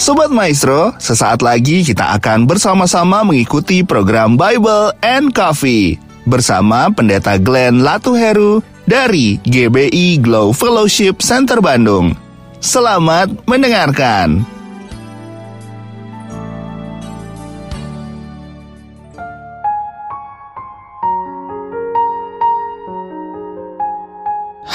Sobat Maestro, sesaat lagi kita akan bersama-sama mengikuti program Bible and Coffee bersama Pendeta Glenn Latuheru dari GBI Glow Fellowship Center Bandung. Selamat mendengarkan.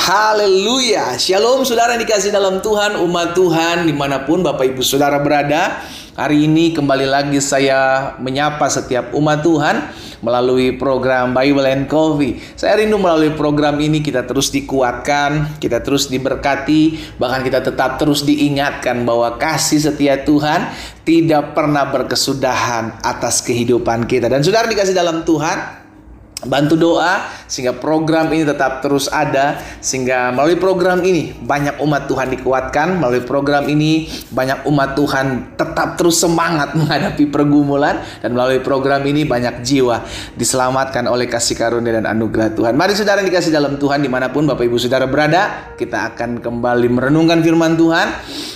Haleluya. Shalom saudara dikasih dalam Tuhan Umat Tuhan di mana pun Bapak Ibu Saudara berada. Hari ini kembali lagi saya menyapa setiap umat Tuhan Melalui program Bible and Coffee. Saya rindu melalui program ini kita terus dikuatkan Kita terus diberkati Bahkan kita tetap terus diingatkan bahwa kasih setia Tuhan Tidak pernah berkesudahan atas kehidupan kita. Dan saudara dikasih dalam Tuhan bantu doa sehingga program ini tetap terus ada sehingga melalui program ini banyak umat Tuhan dikuatkan. Melalui program ini banyak umat Tuhan tetap terus semangat menghadapi pergumulan dan melalui program ini banyak jiwa diselamatkan oleh kasih karunia dan anugerah Tuhan. Mari saudara dikasih dalam Tuhan di mana pun Bapak Ibu Saudara berada kita akan kembali merenungkan firman Tuhan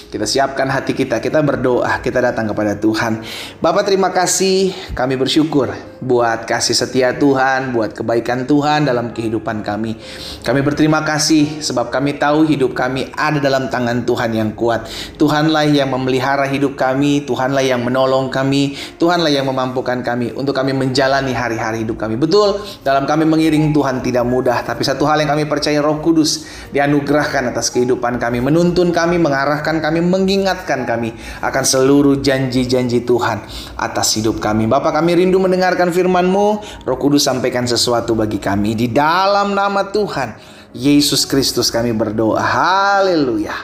kita siapkan hati kita, kita berdoa, kita datang kepada Tuhan. Bapak terima kasih, kami bersyukur buat kasih setia Tuhan, buat kebaikan Tuhan dalam kehidupan kami. Kami berterima kasih sebab kami tahu hidup kami ada dalam tangan Tuhan yang kuat. Tuhanlah yang memelihara hidup kami, Tuhanlah yang menolong kami, Tuhanlah yang memampukan kami untuk kami menjalani hari-hari hidup kami. Betul, dalam kami mengiring Tuhan tidak mudah, tapi satu hal yang kami percaya Roh Kudus dianugerahkan atas kehidupan kami, menuntun kami, mengarahkan kami kami, mengingatkan kami akan seluruh janji-janji Tuhan atas hidup kami. Bapak kami rindu mendengarkan firman-Mu, Roh Kudus sampaikan sesuatu bagi kami di dalam nama Tuhan Yesus Kristus kami berdoa. Haleluya.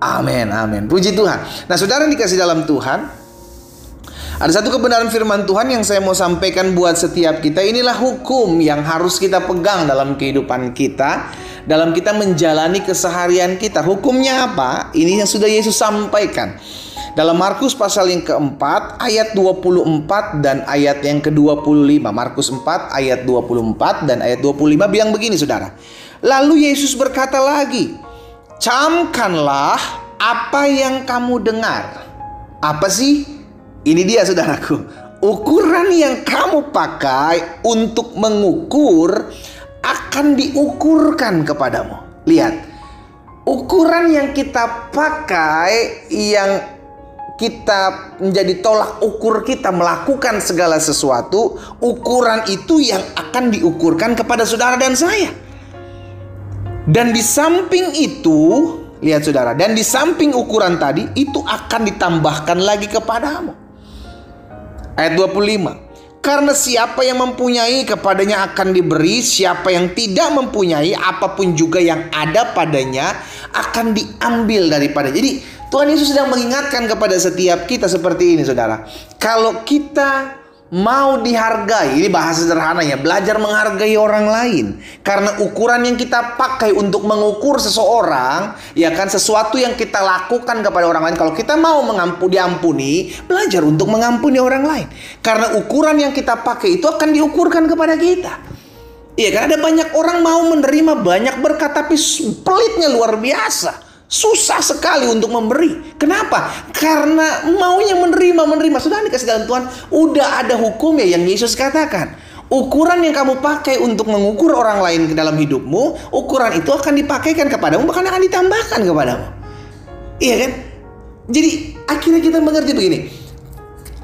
Amin, amin. Puji Tuhan. Nah, saudara dikasih dalam Tuhan, ada satu kebenaran firman Tuhan yang saya mau sampaikan buat setiap kita. Inilah hukum yang harus kita pegang dalam kehidupan kita dalam kita menjalani keseharian kita. Hukumnya apa? Ini yang sudah Yesus sampaikan. Dalam Markus pasal yang keempat ayat 24 dan ayat yang ke-25. Markus 4 ayat 24 dan ayat 25 bilang begini saudara. Lalu Yesus berkata lagi, camkanlah apa yang kamu dengar. Apa sih? Ini dia saudaraku. Ukuran yang kamu pakai untuk mengukur akan diukurkan kepadamu. Lihat, ukuran yang kita pakai yang kita menjadi tolak ukur kita melakukan segala sesuatu, ukuran itu yang akan diukurkan kepada saudara dan saya. Dan di samping itu, lihat saudara, dan di samping ukuran tadi itu akan ditambahkan lagi kepadamu. Ayat 25. Karena siapa yang mempunyai kepadanya akan diberi, siapa yang tidak mempunyai apa pun juga yang ada padanya akan diambil daripada. Jadi Tuhan Yesus sedang mengingatkan kepada setiap kita seperti ini saudara. Kalau kita mau dihargai. Ini bahasa sederhananya, belajar menghargai orang lain. Karena ukuran yang kita pakai untuk mengukur seseorang, ya kan sesuatu yang kita lakukan kepada orang lain. Kalau kita mau mengampuni, diampuni, belajar untuk mengampuni orang lain. Karena ukuran yang kita pakai itu akan diukurkan kepada kita. Iya kan ada banyak orang mau menerima banyak berkat tapi pelitnya luar biasa. Susah sekali untuk memberi. Kenapa? Karena maunya menerima, menerima. Sudah dikasih dalam Tuhan, udah ada hukumnya yang Yesus katakan. Ukuran yang kamu pakai untuk mengukur orang lain ke dalam hidupmu, ukuran itu akan dipakaikan kepadamu, bahkan akan ditambahkan kepadamu. Iya kan? Jadi akhirnya kita mengerti begini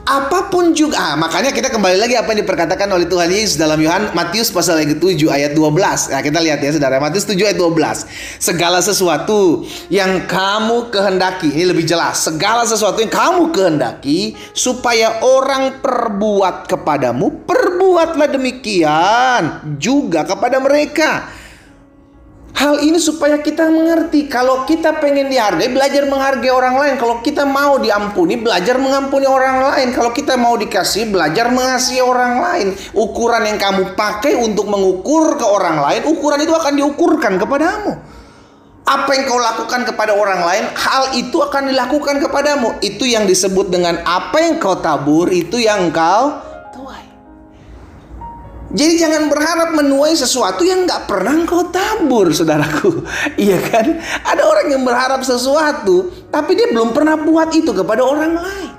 apa pun juga. Ah, makanya kita kembali lagi apa yang diperkatakan oleh Tuhan Yesus dalam Yohanes Matius pasal yang ke-7 ayat 12 nah kita lihat ya saudara. Matius 7 ayat 12 segala sesuatu yang kamu kehendaki. Ini lebih jelas. Segala sesuatu yang kamu kehendaki supaya orang perbuat kepadamu perbuatlah demikian juga kepada mereka Hal ini supaya kita mengerti kalau kita pengen dihargai, belajar menghargai orang lain. Kalau kita mau diampuni, belajar mengampuni orang lain. Kalau kita mau dikasih, belajar mengasihi orang lain. Ukuran yang kamu pakai untuk mengukur ke orang lain, ukuran itu akan diukurkan kepadamu. Apa yang kau lakukan kepada orang lain, hal itu akan dilakukan kepadamu. Itu yang disebut dengan apa yang kau tabur, itu yang kau jadi jangan berharap menuai sesuatu yang nggak pernah kau tabur, saudaraku. Iya kan? Ada orang yang berharap sesuatu, Tapi dia belum pernah buat itu kepada orang lain.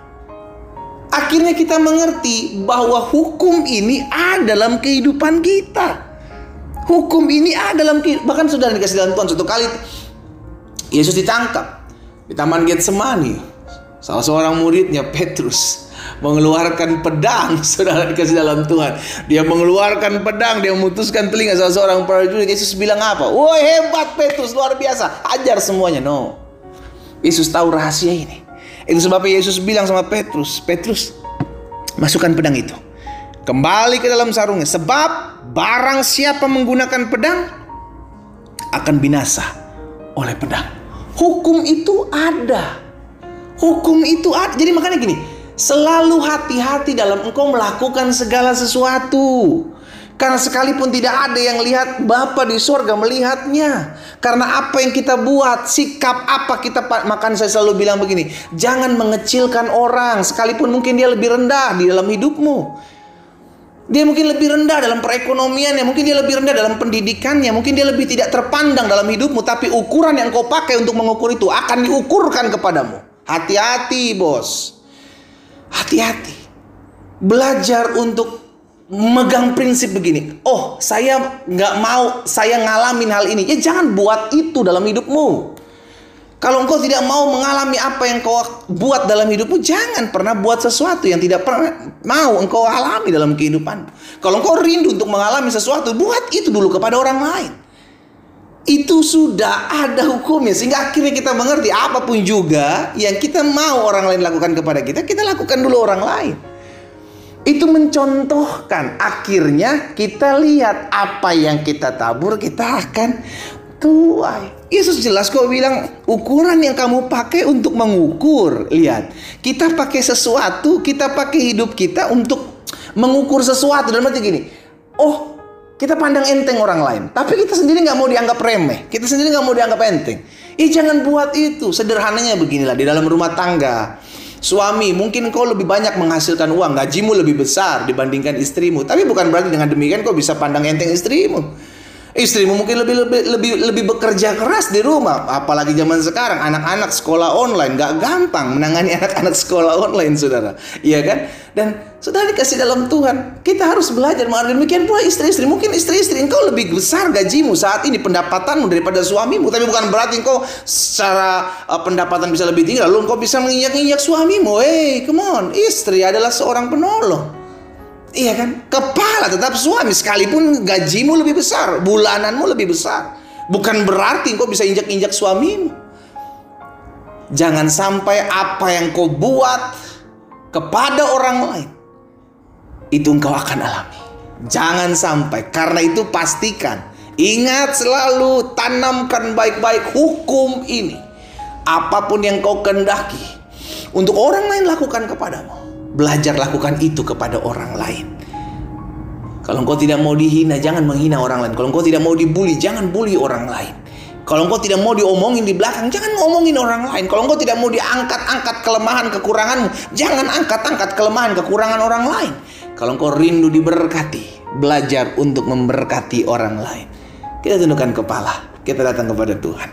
Akhirnya kita mengerti bahwa hukum ini ada dalam kehidupan kita. Hukum ini ada dalam bahkan sudah dikasih dalam Tuhan satu kali Yesus ditangkap di Taman Getsemani. Salah seorang muridnya Petrus mengeluarkan pedang, saudara dikasih dalam Tuhan. Dia mengeluarkan pedang, dia memutuskan telinga salah seorang prajurit. Yesus bilang apa? Woi hebat Petrus, luar biasa. Ajar semuanya. No. Yesus tahu rahasia ini. Itu sebabnya Yesus bilang sama Petrus, Petrus, masukkan pedang itu. Kembali ke dalam sarungnya. Sebab barang siapa menggunakan pedang akan binasa oleh pedang. Hukum itu ada. Hukum itu ada. Jadi makanya gini, selalu hati-hati dalam engkau melakukan segala sesuatu. Karena sekalipun tidak ada yang lihat Bapa di surga melihatnya. Karena apa yang kita buat, sikap apa kita makan saya selalu bilang begini, jangan mengecilkan orang sekalipun mungkin dia lebih rendah di dalam hidupmu. Dia mungkin lebih rendah dalam perekonomiannya, mungkin dia lebih rendah dalam pendidikannya, mungkin dia lebih tidak terpandang dalam hidupmu, tapi ukuran yang kau pakai untuk mengukur itu akan diukurkan kepadamu. Hati-hati, Bos. Hati-hati. Belajar untuk megang prinsip begini. Oh, saya nggak mau saya ngalamin hal ini. Ya jangan buat itu dalam hidupmu. Kalau engkau tidak mau mengalami apa yang kau buat dalam hidupmu, jangan pernah buat sesuatu yang tidak pernah mau engkau alami dalam kehidupan. Kalau engkau rindu untuk mengalami sesuatu, buat itu dulu kepada orang lain. Itu sudah ada hukumnya sehingga akhirnya kita mengerti apa pun juga yang kita mau orang lain lakukan kepada kita, kita lakukan dulu orang lain. Itu mencontohkan akhirnya kita lihat apa yang kita tabur kita akan tuai. Yesus jelas kok bilang ukuran yang kamu pakai untuk mengukur. Lihat, kita pakai sesuatu, kita pakai hidup kita untuk mengukur sesuatu. Dan berarti gini, kita pandang enteng orang lain, tapi kita sendiri nggak mau dianggap remeh, kita sendiri nggak mau dianggap enteng. Ih jangan buat itu. Sederhananya beginilah di dalam rumah tangga. Suami, mungkin kau lebih banyak menghasilkan uang, gajimu lebih besar dibandingkan istrimu. Tapi bukan berarti dengan demikian kau bisa pandang enteng istrimu. Istrimu mungkin lebih lebih lebih lebih bekerja keras di rumah, apalagi zaman sekarang anak-anak sekolah online nggak gampang menangani anak-anak sekolah online, saudara, iya kan? Dan sudah dikasih dalam Tuhan, kita harus belajar mengenai demikian pula istri-istri. Mungkin istri-istri engkau lebih besar gajimu saat ini pendapatanmu daripada suamimu, tapi bukan berarti engkau secara uh, pendapatan bisa lebih tinggi, lalu engkau bisa menginjak-injak suamimu. Hey, come on, istri adalah seorang penolong. Iya kan? Kepala tetap suami sekalipun gajimu lebih besar, bulananmu lebih besar. Bukan berarti kau bisa injak-injak suamimu. Jangan sampai apa yang kau buat kepada orang lain itu engkau akan alami. Jangan sampai karena itu pastikan ingat selalu tanamkan baik-baik hukum ini. Apa pun yang kau kendaki untuk orang lain lakukan kepadamu Belajar lakukan itu kepada orang lain. Kalau engkau tidak mau dihina, jangan menghina orang lain. Kalau engkau tidak mau dibully, jangan bully orang lain. Kalau engkau tidak mau diomongin di belakang, jangan ngomongin orang lain. Kalau engkau tidak mau diangkat-angkat kelemahan kekuranganmu, jangan angkat-angkat kelemahan kekurangan orang lain. Kalau engkau rindu diberkati, belajar untuk memberkati orang lain. Kita tundukkan kepala, kita datang kepada Tuhan.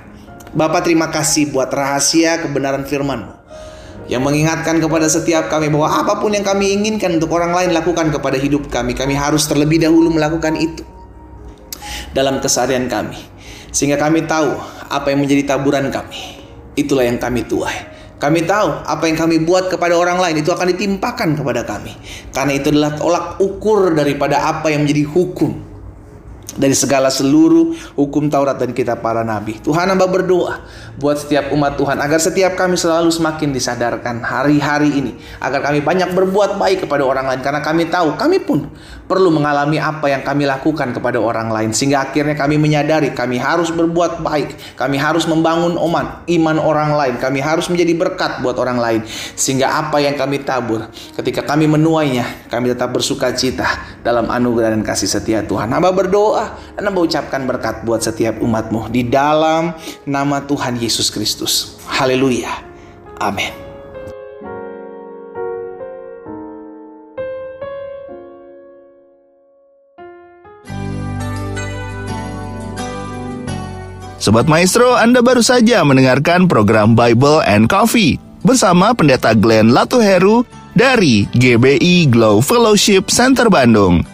Bapak terima kasih buat rahasia kebenaran firman-Mu yang mengingatkan kepada setiap kami bahwa apa pun yang kami inginkan untuk orang lain lakukan kepada hidup kami, kami harus terlebih dahulu melakukan itu dalam keseharian kami. Sehingga kami tahu apa yang menjadi taburan kami. Itulah yang kami tuai. Kami tahu apa yang kami buat kepada orang lain itu akan ditimpakan kepada kami. Karena itu adalah tolak ukur daripada apa yang menjadi hukum dari segala seluruh hukum Taurat dan kitab para nabi. Tuhan hamba berdoa buat setiap umat Tuhan agar setiap kami selalu semakin disadarkan hari-hari ini. Agar kami banyak berbuat baik kepada orang lain. Karena kami tahu kami pun perlu mengalami apa yang kami lakukan kepada orang lain. Sehingga akhirnya kami menyadari kami harus berbuat baik, kami harus membangun oman iman orang lain, kami harus menjadi berkat buat orang lain. Sehingga apa yang kami tabur ketika kami menuainya kami tetap bersuka cita dalam anugerah dan kasih setia Tuhan. Hamba berdoa dan hamba ucapkan berkat buat setiap umatmu di dalam nama Tuhan Yesus Kristus. Haleluya. Amin. Sobat Maestro, Anda baru saja mendengarkan program Bible and Coffee bersama Pendeta Glenn Latuheru dari GBI Glow Fellowship Center Bandung.